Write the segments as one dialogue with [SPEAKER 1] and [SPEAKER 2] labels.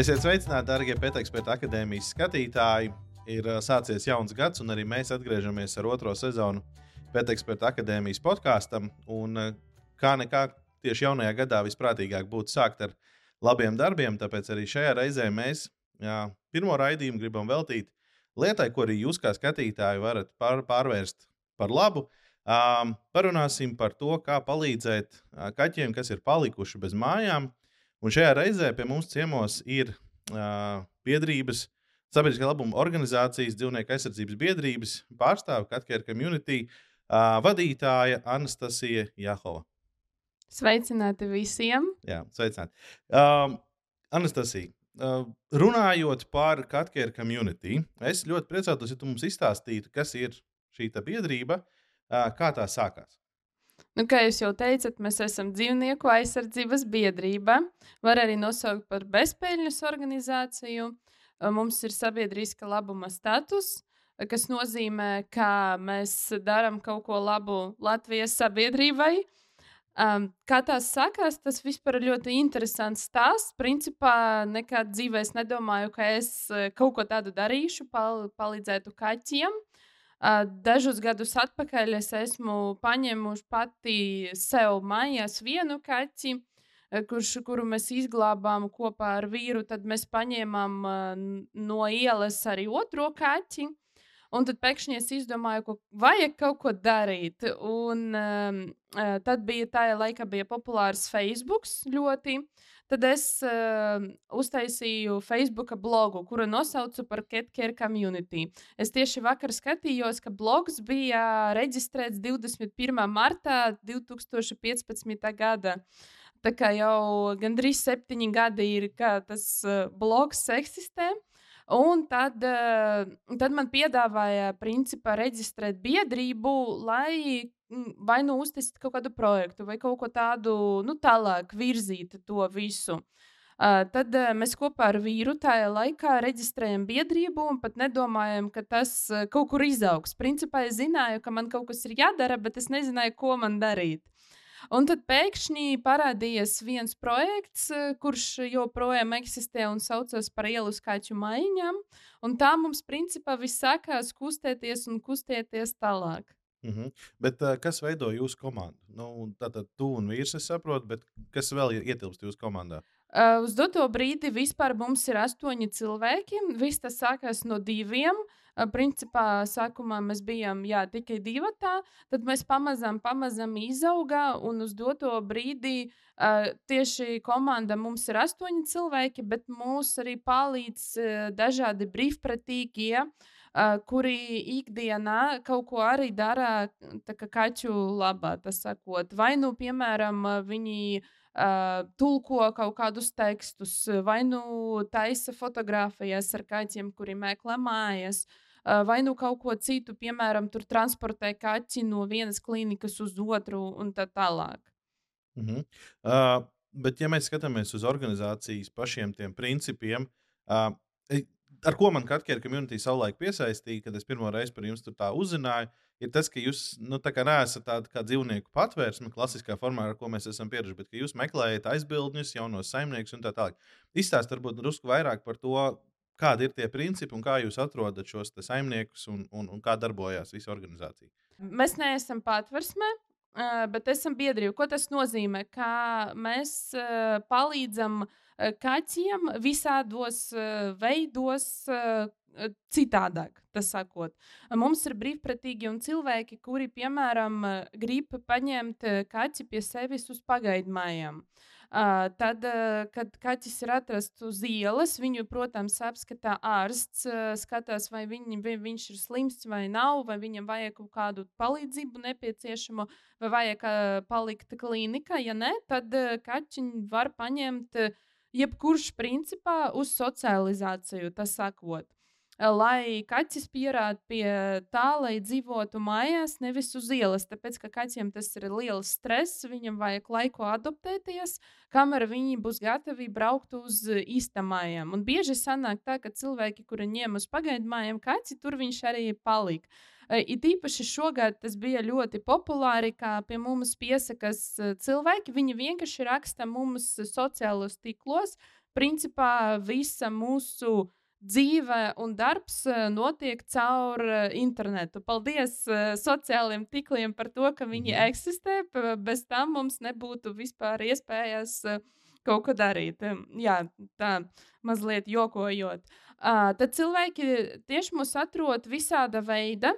[SPEAKER 1] Esiet sveicināti, darbie Pēteksperta akadēmijas skatītāji. Ir sācies jauns gads, un arī mēs atgriežamies ar otro sezonu Pēteksperta akadēmijas podkāstam. Kā nekā tieši jaunajā gadā visprātīgāk būtu sākt ar labiem darbiem, tāpēc arī šajā reizē mēs jā, pirmo raidījumu gribam veltīt lietai, ko arī jūs kā skatītāji varat pār, pārvērst par labu. Um, parunāsim par to, kā palīdzēt kaķiem, kas ir palikuši bez mājām, Un šajā reizē pie mums ciemos ir uh, biedrības, sabiedriskā labuma organizācijas, dzīvnieku aizsardzības biedrības pārstāve Katkēra community uh, vadītāja Anastasija Jahova.
[SPEAKER 2] Sveicināti visiem!
[SPEAKER 1] Jā, sveicināti. Um, Anastasija, uh, runājot par Katkēra community, es ļoti priecātos, ja tu mums izstāstītu, kas ir šī biedrība, uh, kā tā sākās.
[SPEAKER 2] Nu, kā jau teicat, mēs esam dzīvnieku aizsardzības biedrība. Var arī nosaukt par bezpēļņas organizāciju. Mums ir sabiedriska labuma status, kas nozīmē, ka mēs darām kaut ko labu Latvijas sabiedrībai. Um, kā tās sakās, tas vispār ir ļoti interesants stāsts. Principā nekad dzīvē es nedomāju, ka es kaut ko tādu darīšu, pal palīdzētu kaķiem. Dažus gadus atpakaļ es esmu paņēmuši pati sev mājās vienu kaķi, kurš, kuru mēs izglābām kopā ar vīru. Tad mēs paņēmām no ielas arī otro kaķi. Un tad pēkšņi es izdomāju, ka vajag kaut ko darīt. Un, um, tad bija tā laika, bija populārs Facebook ļoti. Tad es uh, uztaisīju Facebook blogu, kuru nosaucu par CatCare Community. Es tieši vakar skatījos, ka blogs bija reģistrēts 21. martā 2015. gada. Tā kā jau gandrīz septiņi gadi ir, ka tas uh, blogs eksistē. Un tad, uh, tad man piedāvāja, principā, reģistrēt biedrību, lai vai nu uztaisīt kaut kādu projektu, vai kaut ko tādu nu, tālāk virzīt to visu. Uh, tad uh, mēs kopā ar vīru tajā laikā reģistrējam biedrību un pat nedomājam, ka tas uh, kaut kur izaugs. Principā es zināju, ka man kaut kas ir jādara, bet es nezināju, ko man darīt. Un tad pēkšņi parādījās viens projekts, kurš joprojām eksistē un saucas par ielu skaņu maiņām. Tā mums principā viss sākās kustēties un kustēties tālāk.
[SPEAKER 1] Mm -hmm. Bet uh, kas veido jūsu komandu? Nu, tātad tu un vīrs, es saprotu, bet kas vēl ietilpst jūsu komandā?
[SPEAKER 2] Uh, uz doto brīdi vispār mums ir astoņi cilvēki. Viss tas sākās no diviem. Uh, principā sākumā mēs bijām jā, tikai divi. Tad mēs pamazām, pamazām izaugām, un uz doto brīdi uh, tieši komanda mums ir astoņi cilvēki, bet mūs arī palīdz uh, dažādi brīvprātīgie. Ja? uh, kuri ikdienā kaut ko arī dara kaķu labā. Sakot. Vai nu, piemēram, viņi uh, tulko kaut kādus tekstus, vai nu taisa fotografijas ar kaķiem, kuri meklē mājas. Uh, vai nu kaut ko citu, piemēram, tur transportē kaķi no vienas klīnikas uz otru un tā tālāk.
[SPEAKER 1] Mm -hmm. uh, bet, ja mēs skatāmies uz organizācijas pašiem tiem principiem, uh, ar ko man Katkēra community savulaik piesaistīja, kad es pirmo reizi par jums tur tā uzzināju, ir tas, ka jūs nu, neesat tāda kā dzīvnieku patvērsme, klasiskā formā, ar ko mēs esam pieraduši, bet ka jūs meklējat aizbildņus, jaunos saimniekus un tā tālāk. Izstāstiet varbūt drusku vairāk par to, kādi ir tie principi un kā jūs atrodat šos saimniekus un, un, un kā darbojas visa organizācija.
[SPEAKER 2] Mēs neesam patversme, bet esam biedrība. Ko tas nozīmē? Kā mēs palīdzam kaķiem visādos veidos, citādāk. Sakot. Mums ir brīvprātīgi un cilvēki, kuri, piemēram, grib paņemt kaķi pie sevis uz pagaidu mājām. Uh, tad, kad kaķis ir atrasts uz ielas, viņu, protams, apskatā ārsts, skatās, vai, viņi, vai viņš ir slims vai nav, vai viņam vajag kaut kādu palīdzību nepieciešamu, vai vajag palikt klīnikā. Ja nē, tad kaķiņu var paņemt jebkurš principā uz socializāciju, tas sakot lai kaķis pierāda pie tā, lai dzīvotu mājās, nevis uz ielas. Tāpēc, ka kaķiem tas ir liels stress, viņam vajag laiku adaptēties, kamēr viņi būs gatavi braukt uz īstamājām. Un bieži sanāk tā, ka cilvēki, kuri ņem uz pagaidu mājām kaķi, tur viņš arī palika. It īpaši šogad tas bija ļoti populāri, kā pie mums piesakas cilvēki. Viņi vienkārši raksta mums sociālos tīklos, principā visa mūsu dzīve un darbs notiek caur internetu. Paldies sociālajiem tīkliem par to, ka viņi mm. eksistē. Bez tam mums nebūtu vispār iespējas kaut ko darīt. Jā, tā mazliet jokojot. Uh, tad cilvēki tieši mūs atrod visāda veida.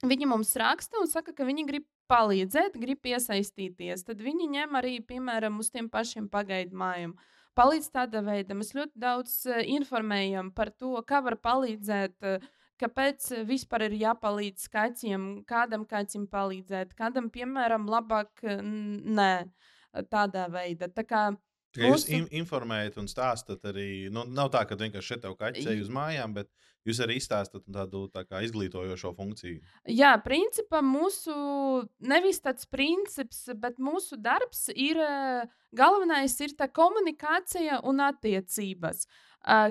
[SPEAKER 2] Viņi mums raksta un saka, ka viņi grib palīdzēt, grib iesaistīties. Tad viņi ņem arī, piemēram, uz tiem pašiem pagaidu mājām. Palīdz tādā veidā. Mēs ļoti daudz uh, informējam par to, kā var palīdzēt, uh, kāpēc vispār ir jāpalīdz kaķiem, kādam kaķim palīdzēt, kādam, piemēram, labāk nē, tādā veidā. Tā kā
[SPEAKER 1] Tikai jūs in informējat un stāstat arī. Nu, nav tā, ka vienkārši šeit tev kaķis uz mājām, bet jūs arī izstāstat tādu tā kā izglītojošo funkciju.
[SPEAKER 2] Jā, principā mūsu nevis tāds princips, bet mūsu darbs ir galvenais ir tā komunikācija un attiecības.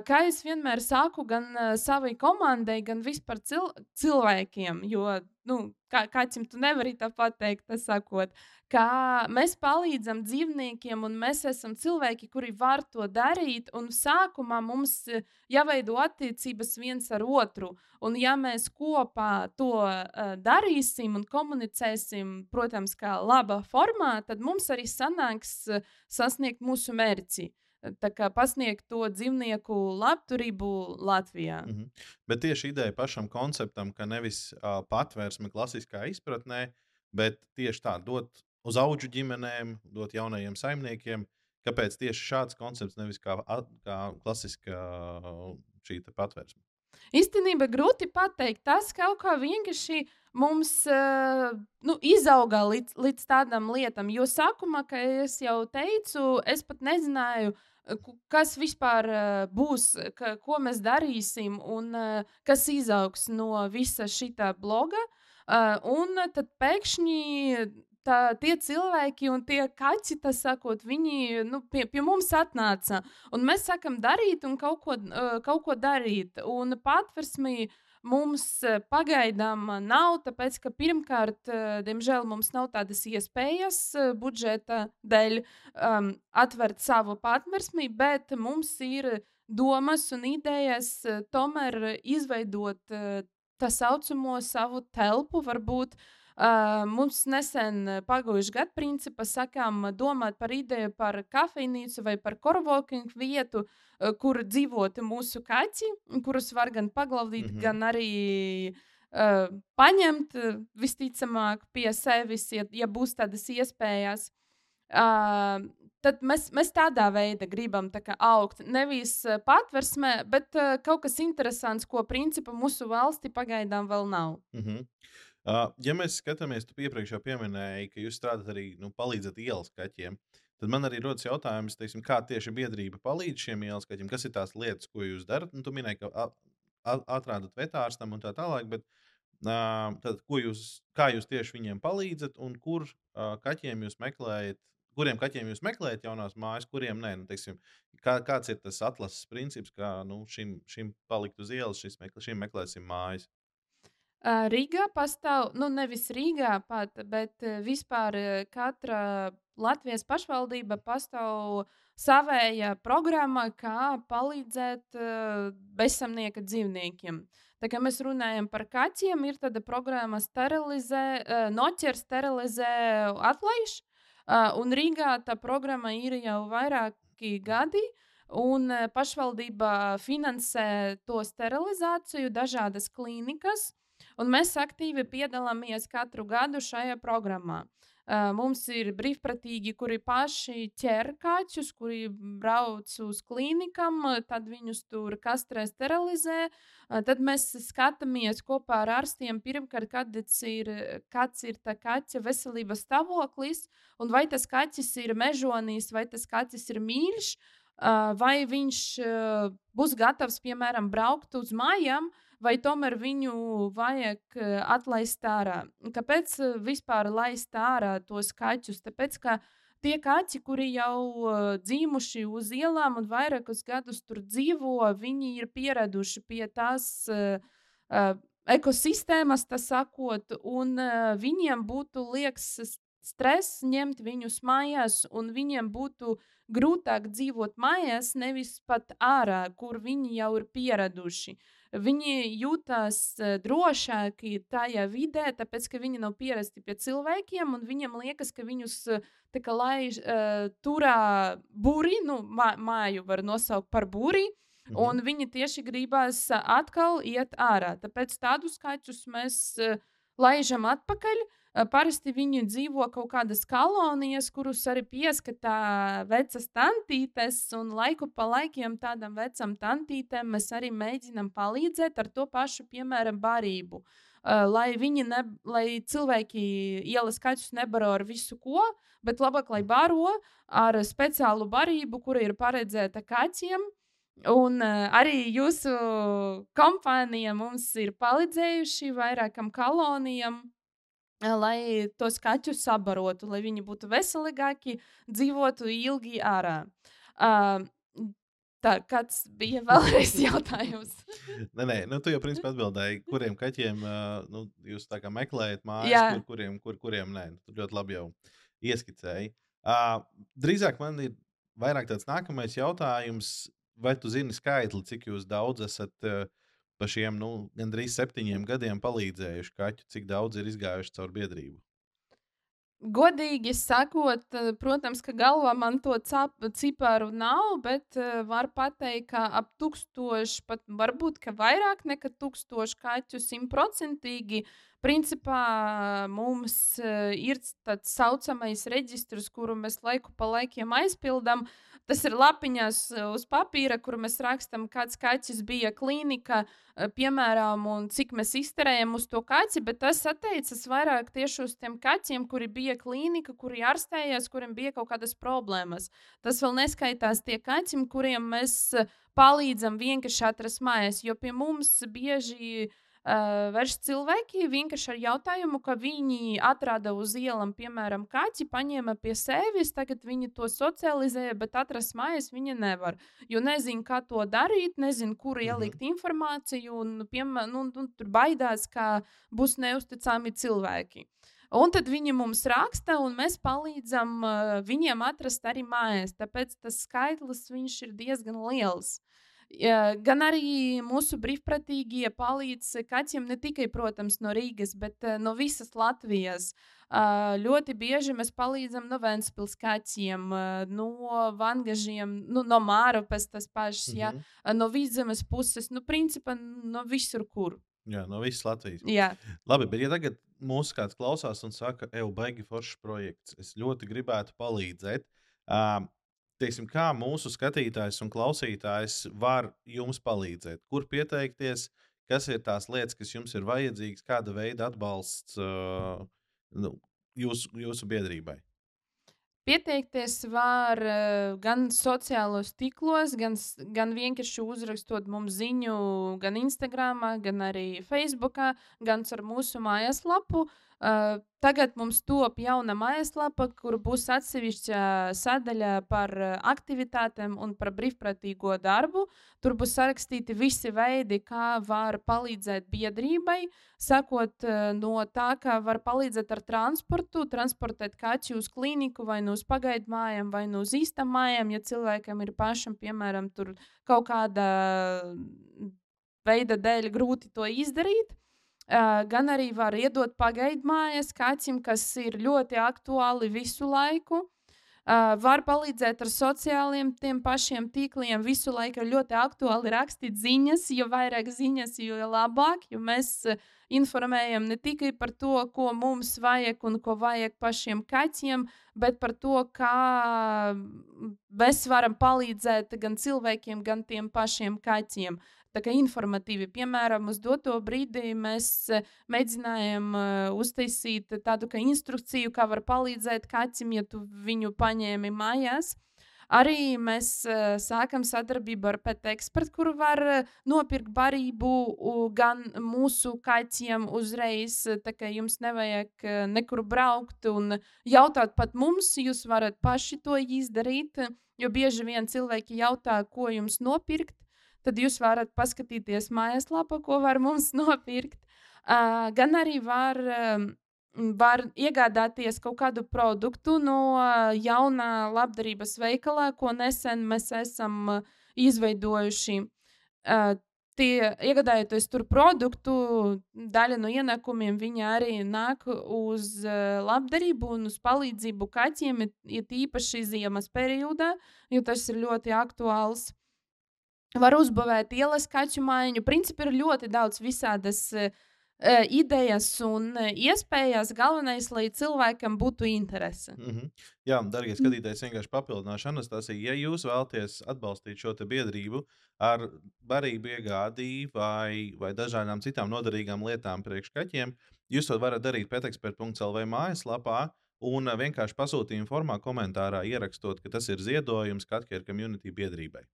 [SPEAKER 2] Kā es vienmēr saku, gan savai komandai, gan vispār cil cilvēkiem, jo nu, kā, kāds tu nevari tā pateikt, tas sakot, kā mēs palīdzam dzīvniekiem, un mēs esam cilvēki, kuri var to darīt. Un sākumā mums jāveido attiecības viens ar otru. Un, ja mēs kopā to uh, darīsim un komunicēsim, protams, kā laba formā, tad mums arī sanāks uh, sasniegt mūsu mērķi. Tā kā pasniegt to dzīvnieku labturību Latvijā. Mm -hmm.
[SPEAKER 1] Bet tieši ideja pašam konceptam, ka nevis uh, patvērsme klasiskā izpratnē, bet tieši tā dot uz augu ģimenēm, dot jaunajiem saimniekiem. Kāpēc tieši šāds koncepts, nevis kā, kā klasiskā šī patvērsme?
[SPEAKER 2] Īstenībā grūti pateikt. Tas kaut kā vienkārši mums uh, nu, izauga līdz, līdz tādam lietam. Jo sākumā, kā jau teicu, es pat nezināju, kas vispār uh, būs, ka, ko mēs darīsim un kas izaugs no visa šī bloga. Un tad pēkšņi tā, tie cilvēki un tie kaķi, tas sakot, viņi nu, pie, pie mums atnāca. Un mēs sākam darīt un kaut ko, kaut ko darīt. Un patversmī mums pagaidām nav, tāpēc ka pirmkārt, diemžēl, mums nav tādas iespējas budžeta dēļ um, atvērt savu patversmi, bet mums ir domas un idejas tomēr izveidot tā saucamo savu telpu, varbūt uh, mums nesen pagājušajā gadā, principā, sakām, domāt par ideju par kafejnīcu vai par korvokingu vietu, uh, kur dzīvotu mūsu kaķi, kurus var gan paglavdīt, mm -hmm. gan arī uh, paņemt visticamāk pie sevis, ja, ja būs tādas iespējas. Uh, tad mēs, mēs tādā veidā gribam tā augt. Nevis patversmē, bet uh, kaut kas interesants, ko principā mūsu valsti pagaidām vēl nav.
[SPEAKER 1] Mm -hmm. Ja mēs skatāmies, tu iepriekš jau pieminēji, ka jūs strādājat arī nu, palīdzat ielas kaķiem. Tad man arī rodas jautājums, teiksim, kā tieši biedrība palīdz šiem ielas kaķiem. Kas ir tās lietas, ko jūs darat? Nu, tu minēji, ka atrādat vetārstam un tā tālāk. Bet, tad, jūs, kā jūs tieši viņiem palīdzat un kur kaķiem jūs meklējat? Kuriem kaķiem jūs meklējat jaunās mājas, kuriem nē? Nu, teiksim, kā, kāds ir tas atlases princips, kā nu, šim, šim palikt uz ielas, šis, šim meklēsim mājas?
[SPEAKER 2] Rīgā pastāv, nu nevis Rīgā pat, bet vispār katra Latvijas pašvaldība pastāv savēja programma, kā palīdzēt bezsamnieka dzīvniekiem. Tā kā mēs runājam par kaķiem, ir tāda programma sterilizē, noķer, sterilizē, atlaiž. Un Rīgā tā programma ir jau vairāki gadi. Un pašvaldība finansē to sterilizāciju, dažādas klīnikas, Un mēs aktīvi piedalāmies katru gadu šajā programmā. Uh, mums ir brīvprātīgi, kuri paši ķer kaķus, kuri brauc uz klīnikām, tad viņus tur kastrē, sterilizē. Uh, tad mēs skatāmies kopā ar ārstiem, pirmkārt, kāds ir, kāds ir tā kaķa veselības stāvoklis, un vai tas kaķis ir mežonīs, vai tas kaķis ir mīļš, uh, vai viņš būs gatavs, piemēram, braukt uz mājām. Uh, vai tomēr viņu vajag eh, atlaist ārā. Kāpēc eh, vispār laist ārā tos kaķus? Tāpēc, ka tie kaķi, kuri jau uh, dzīvojuši uz ielām un vairākus gadus tur dzīvo, viņi ir pieraduši pie tās uh, uh, ekosistēmas, tā sakot, un uh, viņiem būtu liekas stress ņemt viņus mājās, un viņiem būtu grūtāk dzīvot mājās, nevis pat ārā, kur viņi jau ir pieraduši. Viņi jūtas uh, drošāki tajā vidē, tāpēc ka viņi nav pierasti pie cilvēkiem, un viņiem liekas, ka viņus uh, kā, laiž uh, turā būri, nu, mā, māju var nosaukt par būri. Mhm. Un viņi tieši gribās atkal iet ārā. Tāpēc tādus skaitļus mēs laižam atpakaļ. Uh, Parasti viņi dzīvo kaut kādas kolonijas, kurus arī pieskatā vecas tantītes, un laiku pa laikam tādam vecam tantītēm mēs arī mēģinām palīdzēt ar to pašu, piemēram, barību. Lai ne, lai cilvēki ielas kaķus nebaro ar visu ko, bet labāk, lai baro ar speciālu barību, kura ir paredzēta kaķiem. Un uh, arī jūsu kompānija mums ir palīdzējuši vairākam kolonijam lai tos kaķus sabarotu, lai viņi būtu veselīgāki, dzīvotu ilgi ārā. Uh, Tā, kāds bija vēlreiz jautājums?
[SPEAKER 1] nē, nē, nu, tu jau principā atbildēji, kuriem kaķiem uh, nu, jūs meklējat mājas, kur, kuriem, kur, kuriem nē. Tu ļoti labi jau ieskicēji. Uh, drīzāk man ir vairāk tāds nākamais jautājums, vai tu zini skaitli, cik jūs daudz esat uh, pa šiem nu, gandrīz septiņiem gadiem palīdzējuši kaķu, cik daudz ir izgājuši caur biedrību?
[SPEAKER 2] Godīgi sakot, eh, protams, ka galvā man to ciparu nav, bet uh, var pateikt, ka ap tūkstoši, pat varbūt vairāk nekā tūkstoši kaķu simtprocentīgi. Principā mums ir tāds saucamais reģistrs, kuru mēs laiku pa laikiem aizpildām. Tas ir lapiņās uz papīra, kur mēs rakstām, kāds kaķis bija klīnika, eh, piemēram, un cik mēs izterējam uz to kaķi. Bet tas attiecas vairāk tieši uz tiem kaķiem, kuri bija klīnika, kuri ārstējās, kuriem bija kaut kādas problēmas. Tas vēl neskaitās tie kaķi, kuriem mēs palīdzam vienkārši atrast mājas, jo pie mums bieži ir Vairs cilvēki vienkārši ar jautājumu, ka viņi atrada uz ielas, piemēram, kaķi, paņēma pie sevis, tagad viņi to socializēja, bet atrast mājas viņi nevar. Jo nezinu, kā to darīt, nezinu, kur ielikt informāciju, un, piemēram, nu, nu, tur baidās, ka būs neusticami cilvēki. Un tad viņi mums raksta, un mēs palīdzam uh, viņiem atrast arī mājas. Tāpēc tas skaitlis ir diezgan liels. Gan arī mūsu brīvprātīgie palīdz kaķiem ne tikai, protams, no Rīgas, bet no visas Latvijas. Ļoti bieži mēs palīdzam no Vēncpils kaķiem, no Vangažiem, nu, no Mārupas tas pašs, mm -hmm. ja, no Vidzemes puses, nu, principā no visur, kur.
[SPEAKER 1] Jā, no visas Latvijas.
[SPEAKER 2] Jā.
[SPEAKER 1] Labi, bet ja tagad mūsu kāds klausās un saka, ej, baigi foršs projekts, es ļoti gribētu palīdzēt. Uh, teiksim, kā mūsu skatītājs un klausītājs var jums palīdzēt? Kur pieteikties, kas ir tās lietas, kas jums ir vajadzīgas, kāda veida atbalsts uh, nu, jūsu, jūsu biedrībai?
[SPEAKER 2] Pieteikties var uh, gan sociālos tīklos, gan, gan vienkārši uzrakstot mums ziņu, gan Instagram, gan arī Facebook, gan ar mūsu mājaslapu. Uh, tagad mums top jauna mājaslapa, kur būs atsevišķa sadaļa par aktivitātēm un par brīvprātīgo darbu. Tur būs sarakstīti visi veidi, kā var palīdzēt biedrībai. Sākot uh, no tā, kā var palīdzēt ar transportu, transportēt kaķi uz klīniku, vai nu uz pagaidu mājām, vai nu uz īstām mājām, ja cilvēkam ir pašam, piemēram, kaut kāda veida dēļ grūti to izdarīt. Gan arī var iedot pagaidu mājas kaķim, kas ir ļoti aktuāli visu laiku. Uh, var palīdzēt ar sociāliem tiem pašiem tīkliem. Visu laiku ir ļoti aktuāli rakstīt ziņas, jo vairāk ziņas, jo labāk. Jo mēs uh, informējam ne tikai par to, ko mums vajag un ko vajag pašiem kaķiem, bet par to, kā mēs varam palīdzēt gan cilvēkiem, gan tiem pašiem kaķiem. Tā kā informatīvi. Piemēram, uz doto brīdi mēs e, mēģinājām uh, uztaisīt tādu kā instrukciju, kā var palīdzēt kaķim, ja tu viņu paņēmi mājās. Arī mēs uh, sākam sadarbību ar PET ekspertu, kur var uh, nopirkt barību gan mūsu kaķiem uzreiz. Tā kā jums nevajag nekur braukt un jautāt pat mums, jūs varat paši to izdarīt. Jo bieži vien cilvēki jautā, ko jums nopirkt tad jūs varat paskatīties mājaslapā, ko var mums nopirkt. Uh, gan arī var um, var iegādāties kaut kādu produktu no jaunā labdarības veikalā, ko nesen mēs esam izveidojuši. Tie, iegādājoties tur produktu, daļa no ienākumiem viņi arī nāk uz labdarību un uz palīdzību kaķiem, ir īpaši ziemas periodā, jo tas ir ļoti aktuāls. Var uzbūvēt ielas kaķu mājiņu. Principā ir ļoti daudz visādas uh, idejas un iespējas. Galvenais, lai cilvēkam būtu interese.
[SPEAKER 1] Mm -hmm. Jā, darbie skatītāji, vienkārši papildināšu Anastasiju. Ja jūs vēlaties atbalstīt šo biedrību ar barību iegādī vai, vai dažādām citām noderīgām lietām priekš kaķiem, jūs to varat darīt pētekspert.lv mājaslapā. Un vienkārši pasūtījuma formā, komentārā ierakstot, ka tas ir ziedojums Katkēra community biedrībai.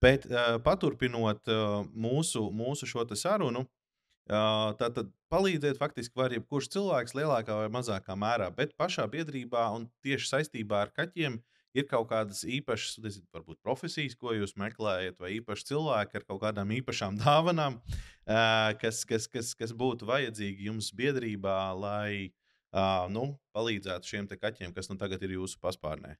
[SPEAKER 1] Bet uh, paturpinot uh, mūsu, mūsu šo sarunu, Tātad palīdzēt faktiski var jebkurš cilvēks lielākā vai mazākā mērā, bet pašā biedrībā un tieši saistībā ar kaķiem ir kaut kādas īpašas, nezinu, varbūt profesijas, ko jūs meklējat, vai īpaši cilvēki ar kaut kādām īpašām dāvanām, kas, kas, kas, kas būtu vajadzīgi jums biedrībā, lai nu, palīdzētu šiem kaķiem, kas nu tagad ir jūsu paspārnē.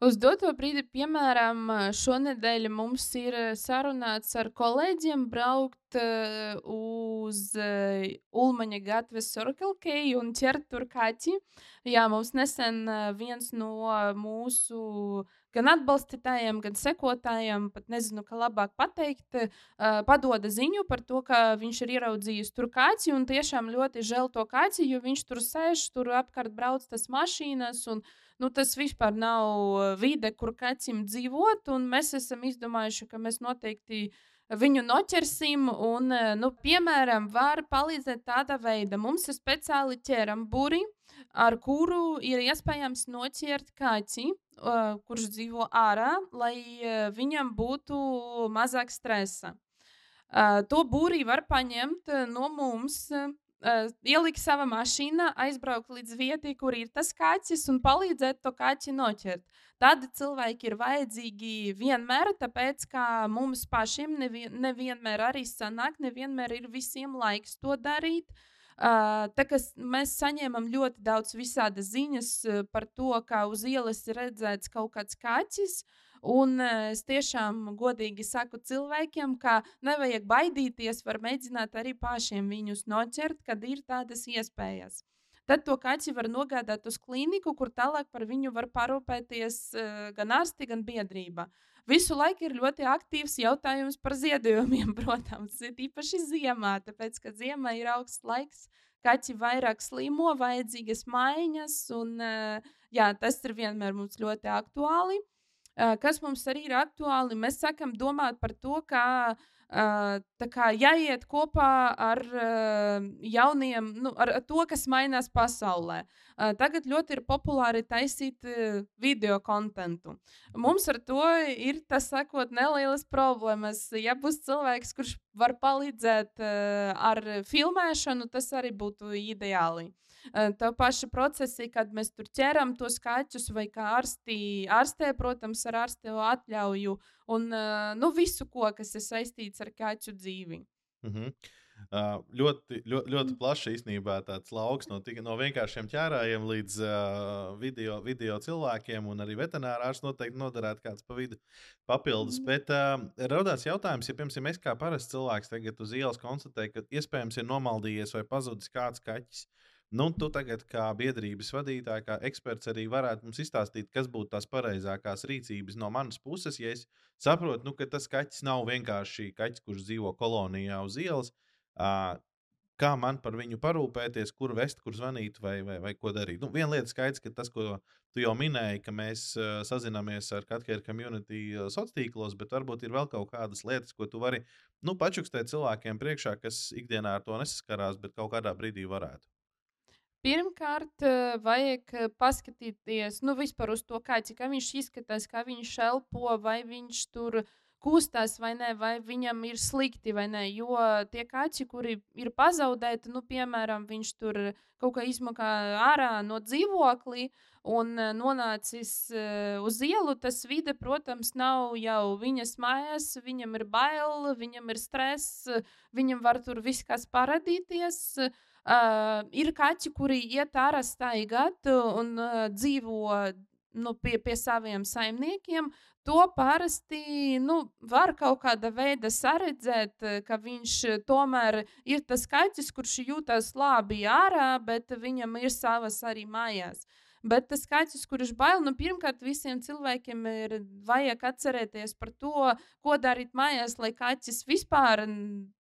[SPEAKER 2] Uz doto brīdi, piemēram, šonadēļ mums ir sarunāts ar kolēģiem braukt uh, uz uh, Ulmaņa gatves K un ķert tur kaķi. Jā, mums nesen uh, viens no mūsu gan atbalstītājiem, gan sekotājiem, pat nezinu, kā labāk pateikt, uh, padoda ziņu par to, ka viņš ir ieraudzījis tur kāci un tiešām ļoti žēl to kāci, jo viņš tur sēž, tur apkārt brauc tas mašīnas un nu, tas vispār nav vide, kur kaķim dzīvot. Mēs esam izdomājuši, ka mēs noteikti viņu noķersim. Un, nu, piemēram, var palīdzēt tādā veidā. Mums ir speciāli ķeramburi, ar kuru ir iespējams noķert kaķi, kurš dzīvo ārā, lai viņam būtu mazāk stresa. To būrī var paņemt no mums uh, ielikt savā mašīnā, aizbraukt līdz vietai, kur ir tas kaķis, un palīdzēt to kaķi noķert. Tādi cilvēki ir vajadzīgi vienmēr, tāpēc ka mums pašiem nevien, nevienmēr arī sanāk, nevienmēr ir visiem laiks to darīt. Uh, tā kā mēs saņēmām ļoti daudz visādas ziņas par to, ka uz ielas ir redzēts kaut kāds kaķis, uh, Un es tiešām godīgi saku cilvēkiem, ka nevajag baidīties, var mēģināt arī pašiem viņus noķert, kad ir tādas iespējas. Tad to kaķi var nogādāt uz klīniku, kur tālāk par viņu var parūpēties uh, gan ārsti, gan biedrība. Visu laiku ir ļoti aktīvs jautājums par ziedojumiem, protams, īpaši ziemā, tāpēc, ka ziemā ir augsts laiks, kaķi vairāk slimo, vajadzīgas maiņas, un uh, jā, tas ir vienmēr mums ļoti aktuāli. Kas mums arī ir aktuāli, mēs sākam domāt par to, kā, kā jāiet kopā ar jauniem, nu, ar to, kas mainās pasaulē. Tagad ļoti ir populāri taisīt video kontentu. Mums ar to ir tas sakot, nelielas problēmas. Ja būs cilvēks, kurš var palīdzēt ar filmēšanu, tas arī būtu ideāli. Tā paša procesi, kad mēs tur ķeram tos kaķus, vai kā ārstī, ārstē, protams, ar ārstu atļauju, un nu, visu, ko, kas ir saistīts ar kaķu dzīvi.
[SPEAKER 1] Mm -hmm. Uh, ļoti, ļoti, ļoti plašs īstenībā tāds lauks no, no vienkāršiem ķērājiem līdz uh, video, video cilvēkiem, un arī veterinārārs noteikti noderētu kāds pa vidu papildus. Bet uh, radās jautājums, ja piemēram es kā parasts cilvēks tagad uz ielas konstatēju, ka iespējams ir nomaldījies vai pazudis kāds kaķis. Uh, Nu, tu tagad, kā biedrības vadītāja, kā eksperts, arī varētu mums izstāstīt, kas būtu tās pareizākās rīcības no manas puses. Ja es saprotu, nu, ka tas kaķis nav vienkārši kaķis, kurš dzīvo kolonijā uz ielas, uh, kā man par viņu parūpēties, kur vest, kur zvanīt vai, vai, vai ko darīt. Nu, viena lieta skaidrs, ka tas, ko tu jau minēji, ka mēs uh, sazināmies ar Katkēra community uh, sociālos tīklos, bet varbūt ir vēl kaut kādas lietas, ko tu vari nu, pačukstēt cilvēkiem priekšā, kas ikdienā ar to nesaskarās, bet kaut kādā brīdī varētu.
[SPEAKER 2] Pirmkārt, eh, vajag eh, paskatīties nu, uz to kaķi, kā viņš izskatās, kā viņš elpo, vai viņš tur kustās vai nē, vai viņam ir slikti vai nē. Jo tie kaķi, kuri ir pazaudēti, nu, piemēram, viņš tur kaut kā izmakā ārā no dzīvokļa un eh, nonācis uz ielu, tas vide, protams, nav jau viņas mājās, viņam ir bail, viņam ir stress, viņam var tur viss kas paradīties. Uh, ir kaķi, kuri iet ārā staigāt un uh, dzīvo nu, pie, pie saviem saimniekiem, to parasti nu, var kaut kāda veida saredzēt, ka viņš tomēr ir tas kaķis, kurš jūtas labi ārā, bet viņam ir savas arī mājās. Bet tas skaits, kurš bail, nu, pirmkārt, visiem cilvēkiem ir vajag atcerēties par to, ko darīt mājās, lai kaķis vispār,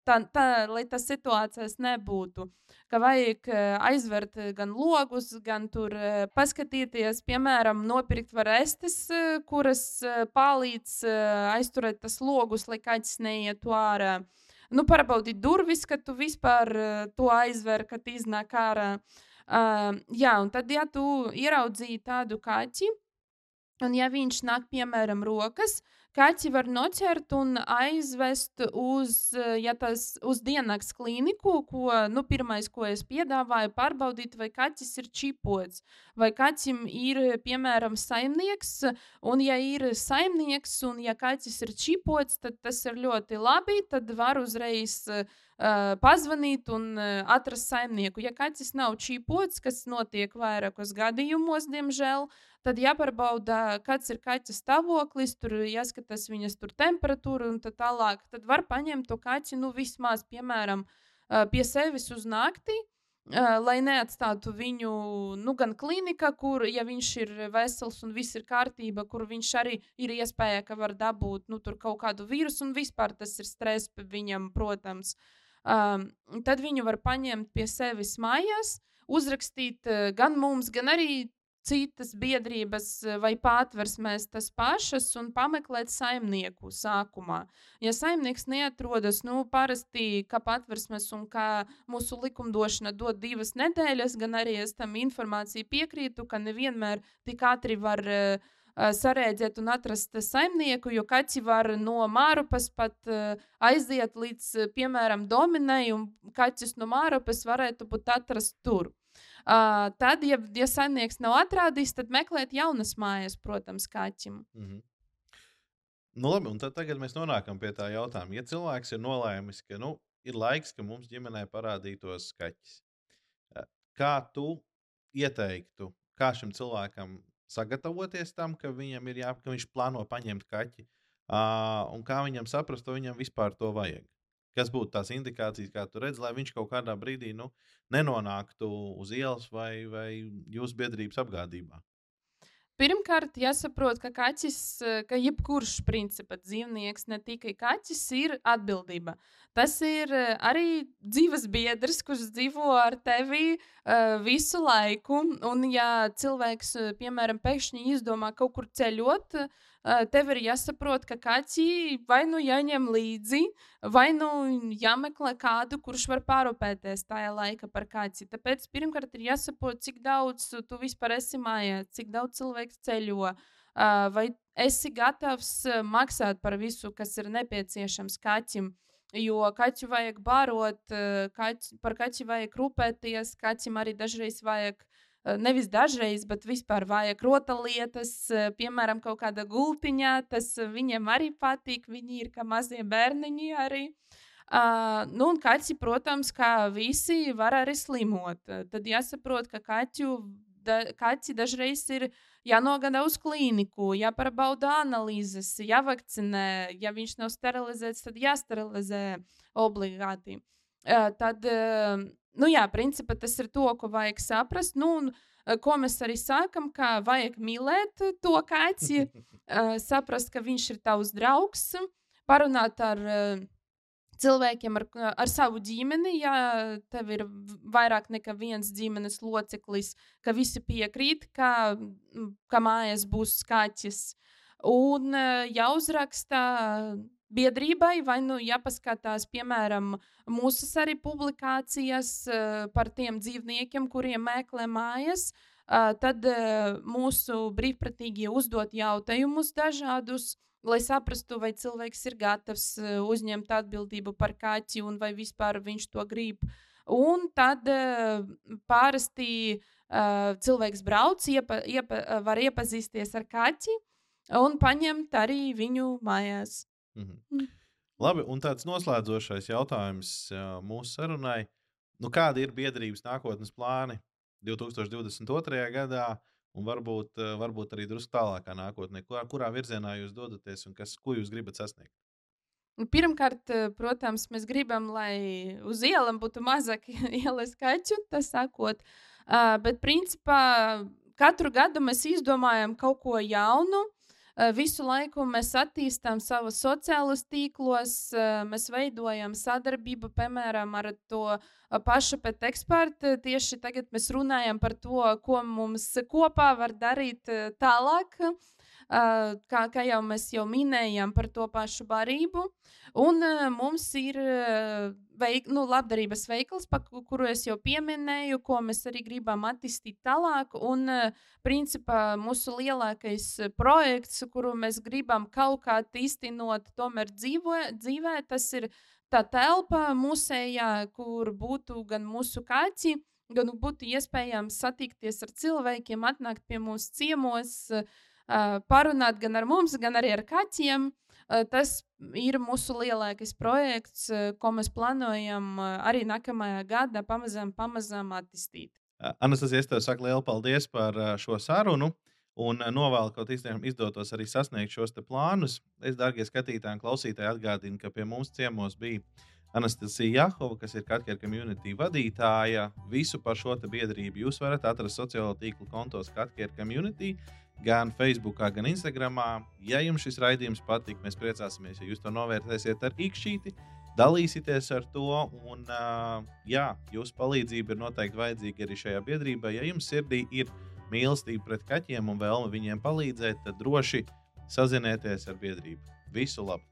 [SPEAKER 2] tā, tā, lai tas situācijas nebūtu. Ka vajag eh, aizvert gan logus, gan tur eh, paskatīties, piemēram, nopirkt varestes, eh, kuras palīdz aizturēt tas logus, lai kaķis neietu ārā. Nu, paraudīt durvis, ka tu vispār to aizver, kad iznāk ārā. Uh, Uh, jā, un tad, ja tu ieraudzīji tādu kaķi, un ja viņš nāk, piemēram, rokas, kaķi var noķert un aizvest uz, ja tas, uz diennakts klīniku, ko, nu, pirmais, ko es piedāvāju, pārbaudīt, vai kaķis ir čipots, vai kaķim ir, piemēram, saimnieks, un ja ir saimnieks, un ja kaķis ir čipots, tad tas ir ļoti labi, tad var uzreiz uh, uh, pazvanīt un uh, atrast saimnieku. Ja kaķis nav čīpots, kas notiek vairākos gadījumos, diemžēl, tad jāpārbauda, kāds ir kaķa stāvoklis, tur jāskatās viņas tur temperatūra un tā tālāk. Tad var paņemt to kaķi nu, vismaz, piemēram, pie sevis uz nakti. Lai neatstātu viņu nu, gan klinikā, kur, ja viņš ir vesels un viss ir kārtībā, kur viņš arī ir iespēja, ka var dabūt nu, kaut kādu vīrusu, un vispār tas ir stress viņam, protams. Um, tad viņu var paņemt pie sevis mājās, uzrakstīt gan mums, gan arī citas biedrības vai pātversmēs tas pašas un pameklēt saimnieku sākumā. Ja saimnieks neatrodas, nu, parasti kā patversmes un kā mūsu likumdošana dod divas nedēļas, gan arī es tam informāciju piekrītu, ka nevienmēr tik ātri var uh, sarēģēt un atrast saimnieku, jo kaķi var no mārupas pat aiziet līdz, piemēram, dominai, un kaķis no mārupas varētu būt atrast tur. Uh, tad, ja, ja saimnieks nav atrādījis, tad meklēt jaunas mājas, protams, kaķim. Mm -hmm.
[SPEAKER 1] Nu, labi, un tad mēs nonākam pie tā jautājuma. Ja cilvēks ir nolēmis, ka nu, ir laiks, ka mums ģimenē parādītos kaķis, kā tu ieteiktu, kā šim cilvēkam sagatavoties tam, ka ir jā, ka viņš plāno paņemt kaķi. Uh, un kā viņam saprast, vai viņam vispār to vajag? Kas būtu tās indikācijas, kā tu redzi, lai viņš kaut kādā brīdī nu, nenonāktu uz ielas vai, vai jūsu biedrības apgādībā?
[SPEAKER 2] Pirmkārt, jāsaprot, ka kaķis, ka jebkurš principā dzīvnieks, ne tikai kaķis, ir atbildība. Tas ir arī dzīves biedrs, kurš dzīvo ar tevi uh, visu laiku. Un, ja cilvēks, piemēram, pēkšņi izdomā kaut kur ceļot, uh, tev ir jāsaprot, ka kaķi vai nu jāņem līdzi, vai nu jāmeklē kādu, kurš var pārūpēties tajā laikā par kaķi. Tāpēc pirmkārt ir jāsaprot, cik daudz tu vispār esi mājā, cik daudz cilvēks ceļo. Vai esi gatavs maksāt par visu, kas ir nepieciešams kaķim? Jo kaķu vajag barot, kaķi, par kaķi vajag rūpēties, kaķim arī dažreiz vajag uh, nevis dažreiz, bet vispār vajag rotaļlietas, piemēram, kaut kāda gultiņā. Tas viņiem arī patīk. Viņi ir kā mazie bērniņi arī. Uh, nu, un kaķi, protams, kā visi, var arī slimot. Tad jāsaprot, ka kaķu, da, kaķi dažreiz ir jānogada uz klīniku, jāparbauda analīzes, jāvakcinē. Ja viņš nav sterilizēts, tad jāsterilizē obligāti. Uh, tad nu, jā, principā tas ir to, ko vajag saprast. Nu, un, ko mēs arī sākam, ka vajag mīlēt to kaķi, saprast, ka viņš ir tavs draugs, parunāt ar cilvēkiem, ar, ar savu ģimeni. Ja tev ir vairāk nekā viens ģimenes loceklis, ka visi piekrīt, ka, ka mājās būs kaķis. Un jāuzraksta biedrībai, vai nu jāpaskatās, piemēram, mūsu arī publikācijas uh, par tiem dzīvniekiem, kuriem meklē mājas. Uh, tad uh, mūsu brīvprātīgie uzdot jautājumus dažādus, lai saprastu, vai cilvēks ir gatavs uzņemt atbildību par kaķi un vai vispār viņš to grib. Un tad parasti cilvēks brauc, iepa, iepa, var iepazīties ar kaķi un paņemt arī viņu mājās.
[SPEAKER 1] Mhm. Mm. Labi, un tāds noslēdzošais jautājums mūsu sarunai. nu, kādi ir biedrības nākotnes plāni 2022. gadā, un varbūt, uh, varbūt arī drusku tālākā nākotnē, kurā, kurā virzienā jūs dodaties un kas, ko jūs gribat sasniegt?
[SPEAKER 2] Nu, pirmkārt, protams, mēs gribam, lai uz ielas būtu mazāk ielas kaķu, tas sakot. Uh, bet, principā, katru gadu mēs izdomājam kaut ko jaunu. Uh, visu laiku mēs attīstām savus sociālus tīklos, uh, mēs veidojam sadarbību, piemēram, ar to pašu pēc eksperta. Tieši tagad mēs runājam par to, ko mums kopā var darīt tālāk. Kā, kā jau mēs jau minējām par to pašu barību. Un mums ir veik, nu, labdarības veikals, pa, kuru es jau pieminēju, ko mēs arī gribam attīstīt tālāk. Un, principā, mūsu lielākais projekts, kuru mēs gribam kaut kā īstenot, tomēr dzīvo, dzīvē, tas ir tā telpa musējā, kur būtu gan mūsu kaķi, gan būtu iespējams satikties ar cilvēkiem, atnākt pie mūsu ciemos, uh, parunāt gan ar mums, gan arī ar kaķiem. Tas ir mūsu lielākais projekts, ko mēs plānojam arī nākamajā gadā pamazām, pamazām attīstīt.
[SPEAKER 1] Anastasija, es tev saku lielu paldies par šo sarunu. Un novēlu, ka tiešām izdotos arī sasniegt šos plānus. Es, darbie skatītāji un klausītāji, atgādinu, ka pie mums ciemos bija Anastasija Jahova, kas ir Katkera community vadītāja. Visu par šo biedrību jūs varat atrast sociālo tīklu kontos Katkera community gan Facebook, gan Instagram. Ja jums šis raidījums patīk, mēs priecāsimies, ja jūs to novērtēsiet ar īkšķīti, dalīsieties ar to. Un, jā, jūsu palīdzība ir noteikti vajadzīga arī šajā biedrībā. Ja jums sirdī ir mīlestība pret kaķiem un vēlme viņiem palīdzēt, tad droši sazinieties ar biedrību. Visu labu!